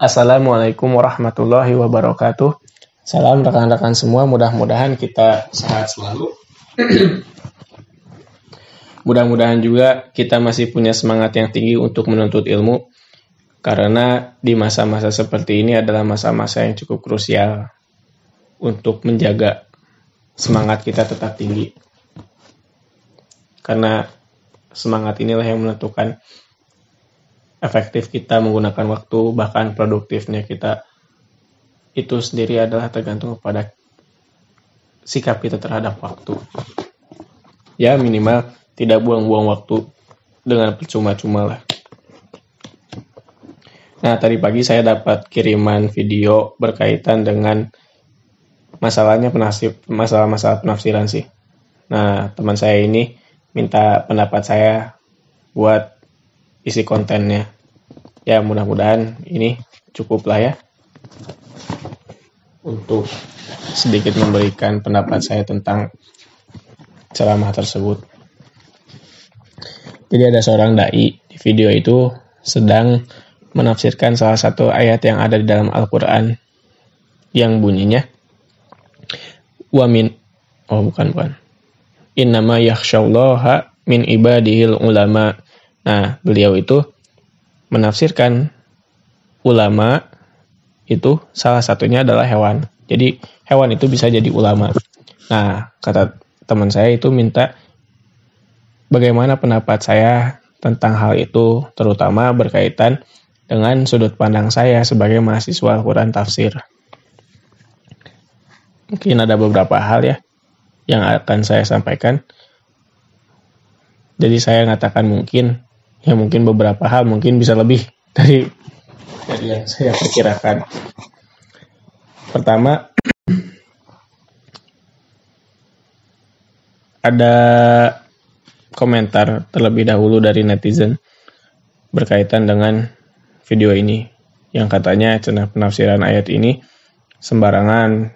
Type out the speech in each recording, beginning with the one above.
Assalamualaikum warahmatullahi wabarakatuh. Salam rekan-rekan semua, mudah-mudahan kita sehat selalu. mudah-mudahan juga kita masih punya semangat yang tinggi untuk menuntut ilmu karena di masa-masa seperti ini adalah masa-masa yang cukup krusial untuk menjaga semangat kita tetap tinggi. Karena semangat inilah yang menentukan efektif kita menggunakan waktu, bahkan produktifnya kita itu sendiri adalah tergantung kepada sikap kita terhadap waktu. Ya minimal tidak buang-buang waktu dengan percuma-cuma lah. Nah tadi pagi saya dapat kiriman video berkaitan dengan masalahnya penafsir masalah-masalah penafsiran sih. Nah teman saya ini minta pendapat saya buat isi kontennya. Ya mudah-mudahan ini cukup lah ya. Untuk sedikit memberikan pendapat saya tentang ceramah tersebut. Jadi ada seorang dai di video itu sedang menafsirkan salah satu ayat yang ada di dalam Al-Qur'an yang bunyinya wamin oh bukan bukan. Innama yakhsyallaha min ibadihil ulama. Nah, beliau itu menafsirkan ulama itu salah satunya adalah hewan. Jadi hewan itu bisa jadi ulama. Nah, kata teman saya itu minta bagaimana pendapat saya tentang hal itu, terutama berkaitan dengan sudut pandang saya sebagai mahasiswa Al-Quran tafsir. Mungkin ada beberapa hal ya yang akan saya sampaikan. Jadi saya mengatakan mungkin ya mungkin beberapa hal mungkin bisa lebih dari dari yang saya perkirakan. Pertama, ada komentar terlebih dahulu dari netizen berkaitan dengan video ini yang katanya cenah penafsiran ayat ini sembarangan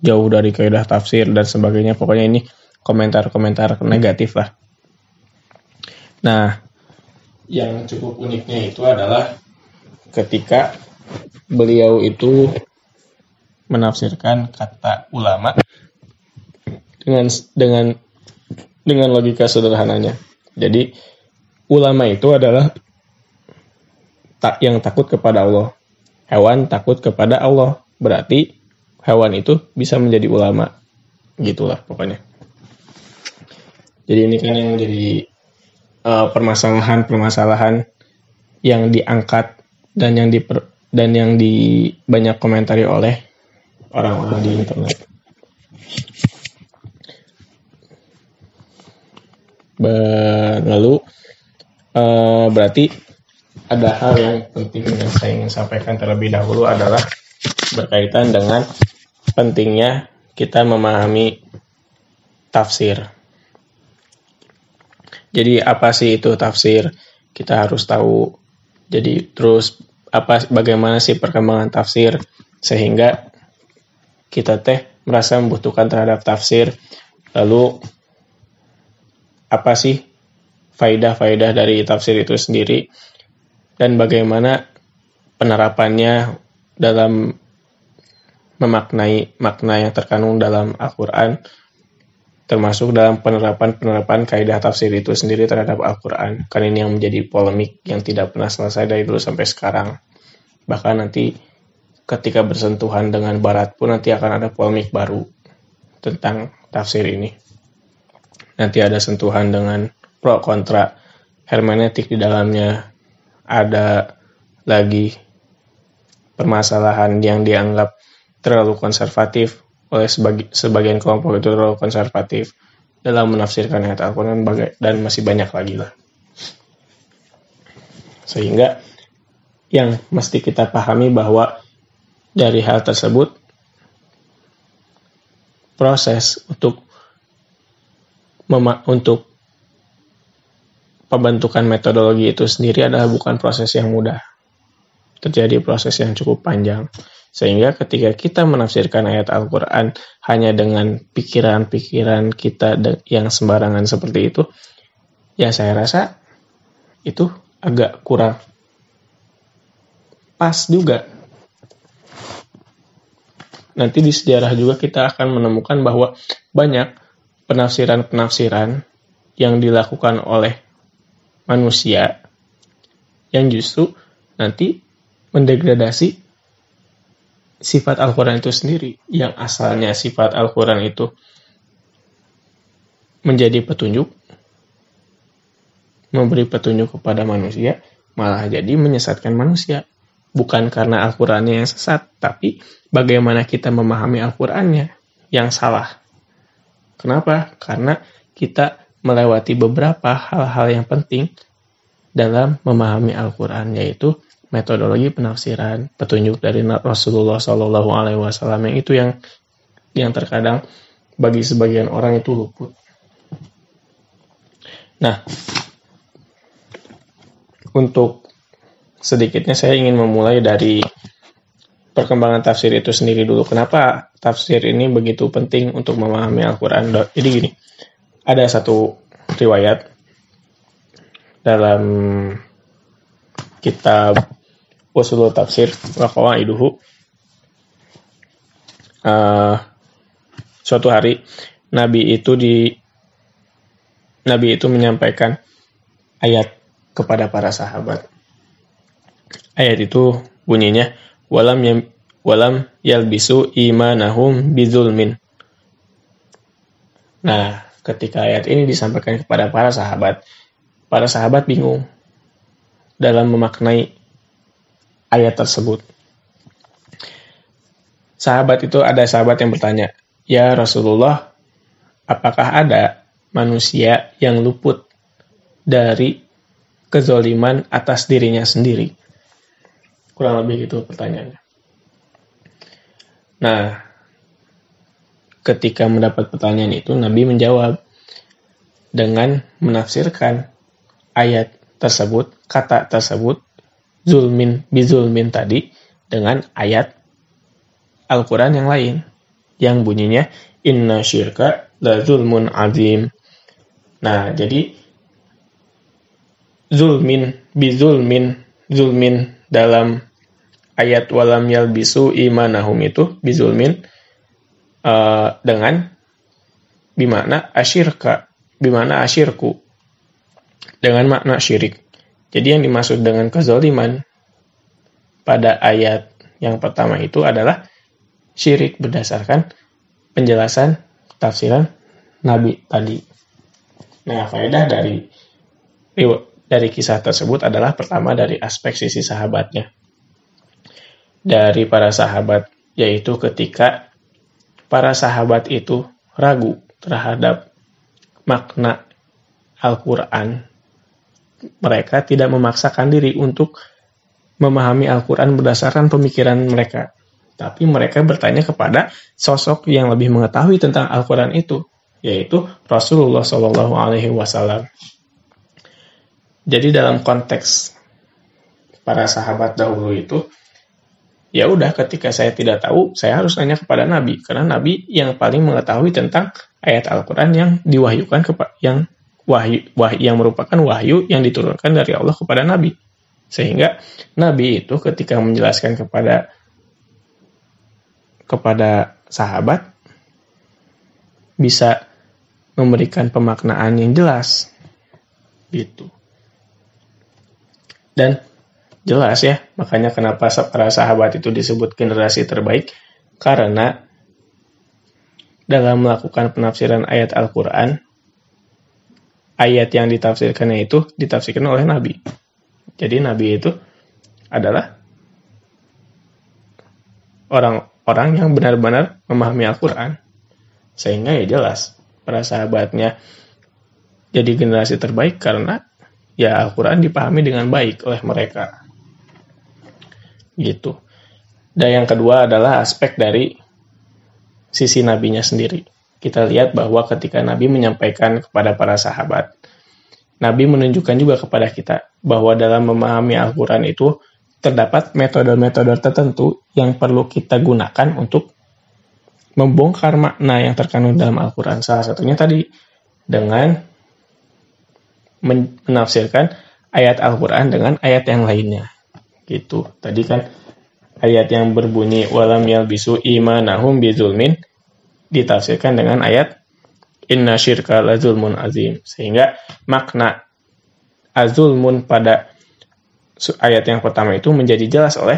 jauh dari kaidah tafsir dan sebagainya pokoknya ini komentar-komentar negatif lah. Nah, yang cukup uniknya itu adalah ketika beliau itu menafsirkan kata ulama dengan dengan dengan logika sederhananya. Jadi ulama itu adalah tak yang takut kepada Allah. Hewan takut kepada Allah. Berarti hewan itu bisa menjadi ulama. Gitulah pokoknya. Jadi ini kan yang menjadi Permasalahan-permasalahan yang diangkat dan yang di dan yang di banyak komentari oleh orang-orang di internet. Lalu uh, berarti ada hal yang penting yang saya ingin sampaikan terlebih dahulu adalah berkaitan dengan pentingnya kita memahami tafsir. Jadi apa sih itu tafsir? Kita harus tahu. Jadi terus apa bagaimana sih perkembangan tafsir sehingga kita teh merasa membutuhkan terhadap tafsir. Lalu apa sih faidah-faidah dari tafsir itu sendiri dan bagaimana penerapannya dalam memaknai makna yang terkandung dalam Al-Qur'an termasuk dalam penerapan-penerapan kaidah tafsir itu sendiri terhadap Al-Quran. Kan ini yang menjadi polemik yang tidak pernah selesai dari dulu sampai sekarang. Bahkan nanti ketika bersentuhan dengan Barat pun nanti akan ada polemik baru tentang tafsir ini. Nanti ada sentuhan dengan pro kontra hermeneutik di dalamnya. Ada lagi permasalahan yang dianggap terlalu konservatif oleh sebagi, sebagian kelompok itu terlalu konservatif dalam menafsirkan ayat Al-Quran dan masih banyak lagi lah. Sehingga yang mesti kita pahami bahwa dari hal tersebut proses untuk untuk pembentukan metodologi itu sendiri adalah bukan proses yang mudah. Terjadi proses yang cukup panjang. Sehingga ketika kita menafsirkan ayat Al-Quran hanya dengan pikiran-pikiran kita yang sembarangan seperti itu, ya saya rasa itu agak kurang pas juga. Nanti di sejarah juga kita akan menemukan bahwa banyak penafsiran-penafsiran yang dilakukan oleh manusia yang justru nanti mendegradasi sifat Al-Quran itu sendiri. Yang asalnya sifat Al-Quran itu menjadi petunjuk memberi petunjuk kepada manusia malah jadi menyesatkan manusia. Bukan karena Al-Qurannya yang sesat tapi bagaimana kita memahami Al-Qurannya yang salah. Kenapa? karena kita melewati beberapa hal-hal yang penting dalam memahami Al-Quran yaitu metodologi penafsiran petunjuk dari Rasulullah Shallallahu Alaihi Wasallam yang itu yang yang terkadang bagi sebagian orang itu luput. Nah, untuk sedikitnya saya ingin memulai dari perkembangan tafsir itu sendiri dulu. Kenapa tafsir ini begitu penting untuk memahami Al-Quran? Jadi gini, ada satu riwayat dalam kitab usulul tafsir wa uh, suatu hari Nabi itu di Nabi itu menyampaikan ayat kepada para sahabat. Ayat itu bunyinya walam yam, walam yalbisu imanahum bizulmin. Nah, ketika ayat ini disampaikan kepada para sahabat, para sahabat bingung dalam memaknai ayat tersebut. Sahabat itu ada sahabat yang bertanya, "Ya Rasulullah, apakah ada manusia yang luput dari kezoliman atas dirinya sendiri?" Kurang lebih itu pertanyaannya. Nah, ketika mendapat pertanyaan itu Nabi menjawab dengan menafsirkan ayat tersebut, kata tersebut zulmin bizulmin tadi dengan ayat Al-Qur'an yang lain yang bunyinya inna syirka la zulmun azim. Nah, jadi zulmin bizulmin zulmin dalam ayat walam yalbisu imanahum itu bizulmin uh, dengan bimana asyirka, bimana asyirku dengan makna syirik. Jadi yang dimaksud dengan kezaliman pada ayat yang pertama itu adalah syirik berdasarkan penjelasan tafsiran Nabi tadi. Nah, faedah dari dari kisah tersebut adalah pertama dari aspek sisi sahabatnya. Dari para sahabat, yaitu ketika para sahabat itu ragu terhadap makna Al-Quran. Mereka tidak memaksakan diri untuk memahami Al-Quran berdasarkan pemikiran mereka. Tapi mereka bertanya kepada sosok yang lebih mengetahui tentang Al-Quran itu, yaitu Rasulullah Shallallahu Alaihi Wasallam. Jadi dalam konteks para sahabat dahulu itu, ya udah ketika saya tidak tahu saya harus nanya kepada nabi karena nabi yang paling mengetahui tentang ayat Al-Qur'an yang diwahyukan kepada yang wahyu, wahyu yang merupakan wahyu yang diturunkan dari Allah kepada nabi. Sehingga nabi itu ketika menjelaskan kepada kepada sahabat bisa memberikan pemaknaan yang jelas. Gitu. Dan Jelas ya, makanya kenapa para sahabat itu disebut generasi terbaik, karena dalam melakukan penafsiran ayat Al-Quran, ayat yang ditafsirkannya itu ditafsirkan oleh Nabi. Jadi Nabi itu adalah orang-orang yang benar-benar memahami Al-Quran. Sehingga ya jelas, para sahabatnya jadi generasi terbaik karena ya Al-Quran dipahami dengan baik oleh mereka gitu. Dan yang kedua adalah aspek dari sisi nabinya sendiri. Kita lihat bahwa ketika Nabi menyampaikan kepada para sahabat, Nabi menunjukkan juga kepada kita bahwa dalam memahami Al-Quran itu terdapat metode-metode tertentu yang perlu kita gunakan untuk membongkar makna yang terkandung dalam Al-Quran. Salah satunya tadi dengan menafsirkan ayat Al-Quran dengan ayat yang lainnya. Gitu. Tadi kan ayat yang berbunyi walam yalbisu imanahum bizulmin ditafsirkan dengan ayat inna syirka lazulmun azim. Sehingga makna azulmun pada ayat yang pertama itu menjadi jelas oleh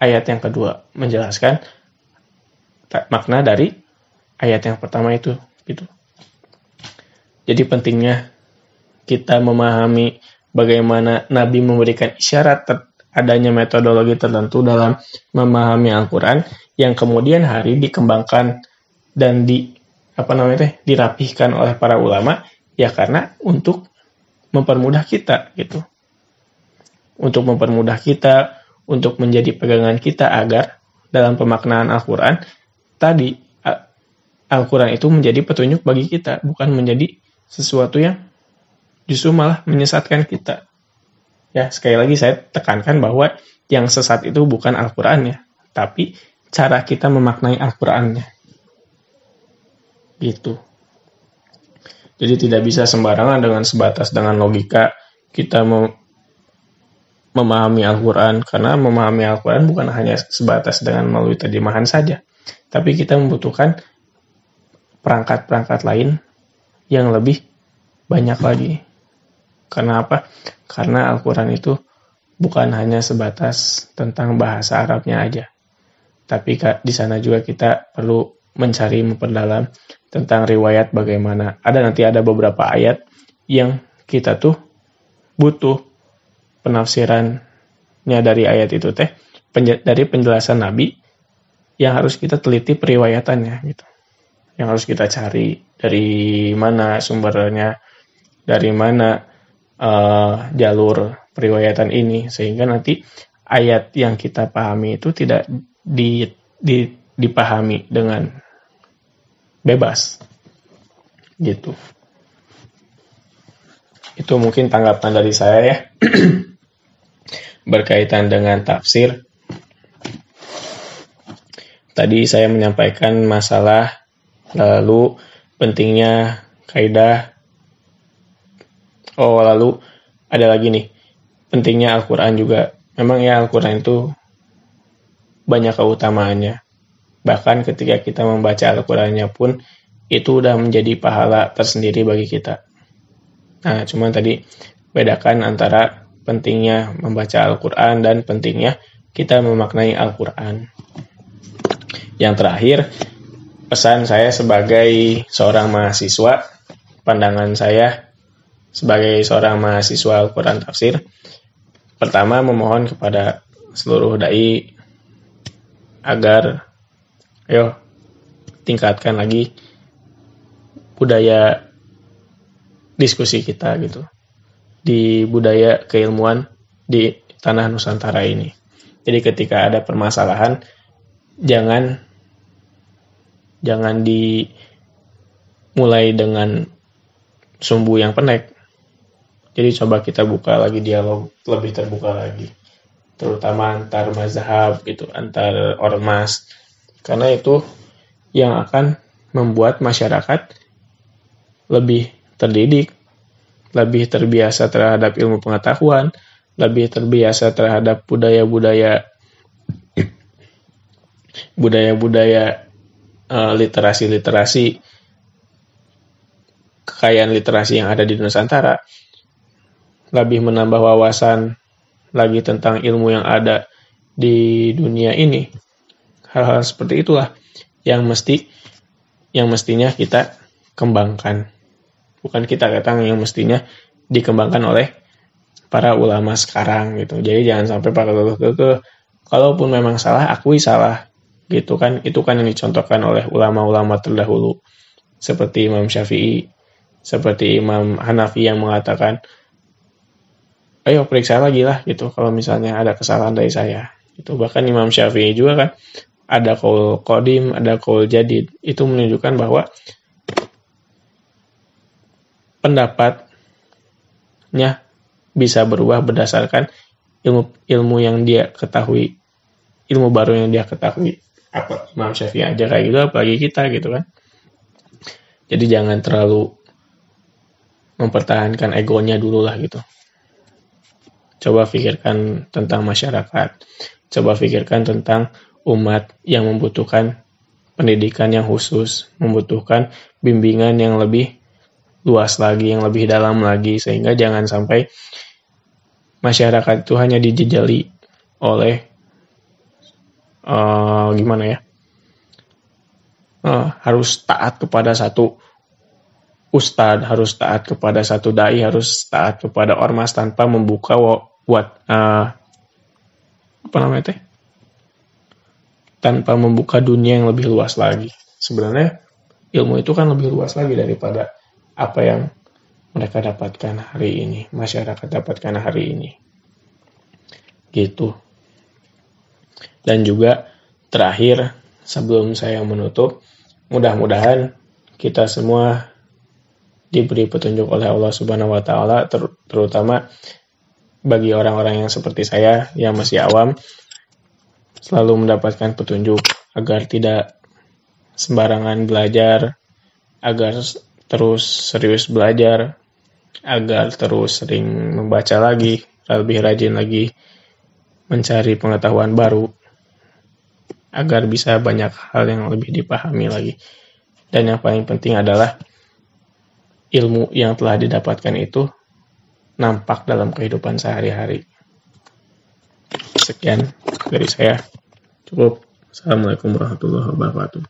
ayat yang kedua menjelaskan makna dari ayat yang pertama itu gitu. Jadi pentingnya kita memahami bagaimana Nabi memberikan isyarat adanya metodologi tertentu dalam memahami Al-Quran yang kemudian hari dikembangkan dan di apa namanya teh dirapihkan oleh para ulama ya karena untuk mempermudah kita gitu. Untuk mempermudah kita untuk menjadi pegangan kita agar dalam pemaknaan Al-Quran tadi Al-Quran itu menjadi petunjuk bagi kita bukan menjadi sesuatu yang justru malah menyesatkan kita. Ya sekali lagi saya tekankan bahwa yang sesat itu bukan Al-Quran ya tapi cara kita memaknai Al-Qurannya gitu. Jadi tidak bisa sembarangan dengan sebatas dengan logika kita mem memahami Al-Quran karena memahami Al-Quran bukan hanya sebatas dengan melalui terjemahan saja, tapi kita membutuhkan perangkat-perangkat lain yang lebih banyak lagi. Karena apa? Karena Al-Quran itu bukan hanya sebatas tentang bahasa Arabnya aja, tapi di sana juga kita perlu mencari memperdalam tentang riwayat bagaimana. Ada nanti ada beberapa ayat yang kita tuh butuh penafsirannya dari ayat itu teh dari penjelasan Nabi yang harus kita teliti periwayatannya gitu. Yang harus kita cari dari mana sumbernya, dari mana uh, jalur periwayatan ini sehingga nanti ayat yang kita pahami itu tidak di, di, dipahami dengan bebas. Gitu. Itu mungkin tanggapan dari saya ya. Berkaitan dengan tafsir. Tadi saya menyampaikan masalah lalu pentingnya kaidah. Oh lalu ada lagi nih. Pentingnya Al-Quran juga. Memang ya Al-Quran itu banyak keutamaannya Bahkan ketika kita membaca Al-Qurannya pun itu udah menjadi pahala tersendiri bagi kita. Nah, cuman tadi bedakan antara pentingnya membaca Al-Quran dan pentingnya kita memaknai Al-Quran. Yang terakhir, pesan saya sebagai seorang mahasiswa, pandangan saya sebagai seorang mahasiswa Al-Quran Tafsir, pertama memohon kepada seluruh dai agar ayo tingkatkan lagi budaya diskusi kita gitu di budaya keilmuan di tanah Nusantara ini. Jadi ketika ada permasalahan jangan jangan dimulai dengan sumbu yang pendek. Jadi coba kita buka lagi dialog lebih terbuka lagi. Terutama antar mazhab gitu, antar ormas karena itu yang akan membuat masyarakat lebih terdidik, lebih terbiasa terhadap ilmu pengetahuan, lebih terbiasa terhadap budaya-budaya budaya-budaya uh, literasi-literasi kekayaan literasi yang ada di Nusantara. Lebih menambah wawasan lagi tentang ilmu yang ada di dunia ini hal-hal seperti itulah yang mesti yang mestinya kita kembangkan. Bukan kita datang yang mestinya dikembangkan oleh para ulama sekarang gitu. Jadi jangan sampai para ke kalaupun memang salah akui salah. Gitu kan itu kan yang dicontohkan oleh ulama-ulama terdahulu. Seperti Imam Syafi'i seperti Imam Hanafi yang mengatakan ayo periksa lagi lah gitu kalau misalnya ada kesalahan dari saya. Itu bahkan Imam Syafi'i juga kan ada kaul kodim, ada kaul jadid. Itu menunjukkan bahwa pendapatnya bisa berubah berdasarkan ilmu ilmu yang dia ketahui, ilmu baru yang dia ketahui. Apa Imam Syafi'i aja kayak gitu, apalagi kita gitu kan. Jadi jangan terlalu mempertahankan egonya dulu lah gitu. Coba pikirkan tentang masyarakat. Coba pikirkan tentang umat yang membutuhkan pendidikan yang khusus, membutuhkan bimbingan yang lebih luas lagi, yang lebih dalam lagi, sehingga jangan sampai masyarakat itu hanya dijejali oleh uh, gimana ya, uh, harus taat kepada satu ustad, harus taat kepada satu dai, harus taat kepada ormas tanpa membuka buat uh, apa namanya teh tanpa membuka dunia yang lebih luas lagi. Sebenarnya ilmu itu kan lebih luas lagi daripada apa yang mereka dapatkan hari ini, masyarakat dapatkan hari ini. Gitu. Dan juga terakhir sebelum saya menutup, mudah-mudahan kita semua diberi petunjuk oleh Allah Subhanahu wa taala ter terutama bagi orang-orang yang seperti saya yang masih awam selalu mendapatkan petunjuk agar tidak sembarangan belajar, agar terus serius belajar, agar terus sering membaca lagi, lebih rajin lagi mencari pengetahuan baru, agar bisa banyak hal yang lebih dipahami lagi. Dan yang paling penting adalah ilmu yang telah didapatkan itu nampak dalam kehidupan sehari-hari. Sekian dari saya. Cukup. Assalamualaikum warahmatullahi wabarakatuh.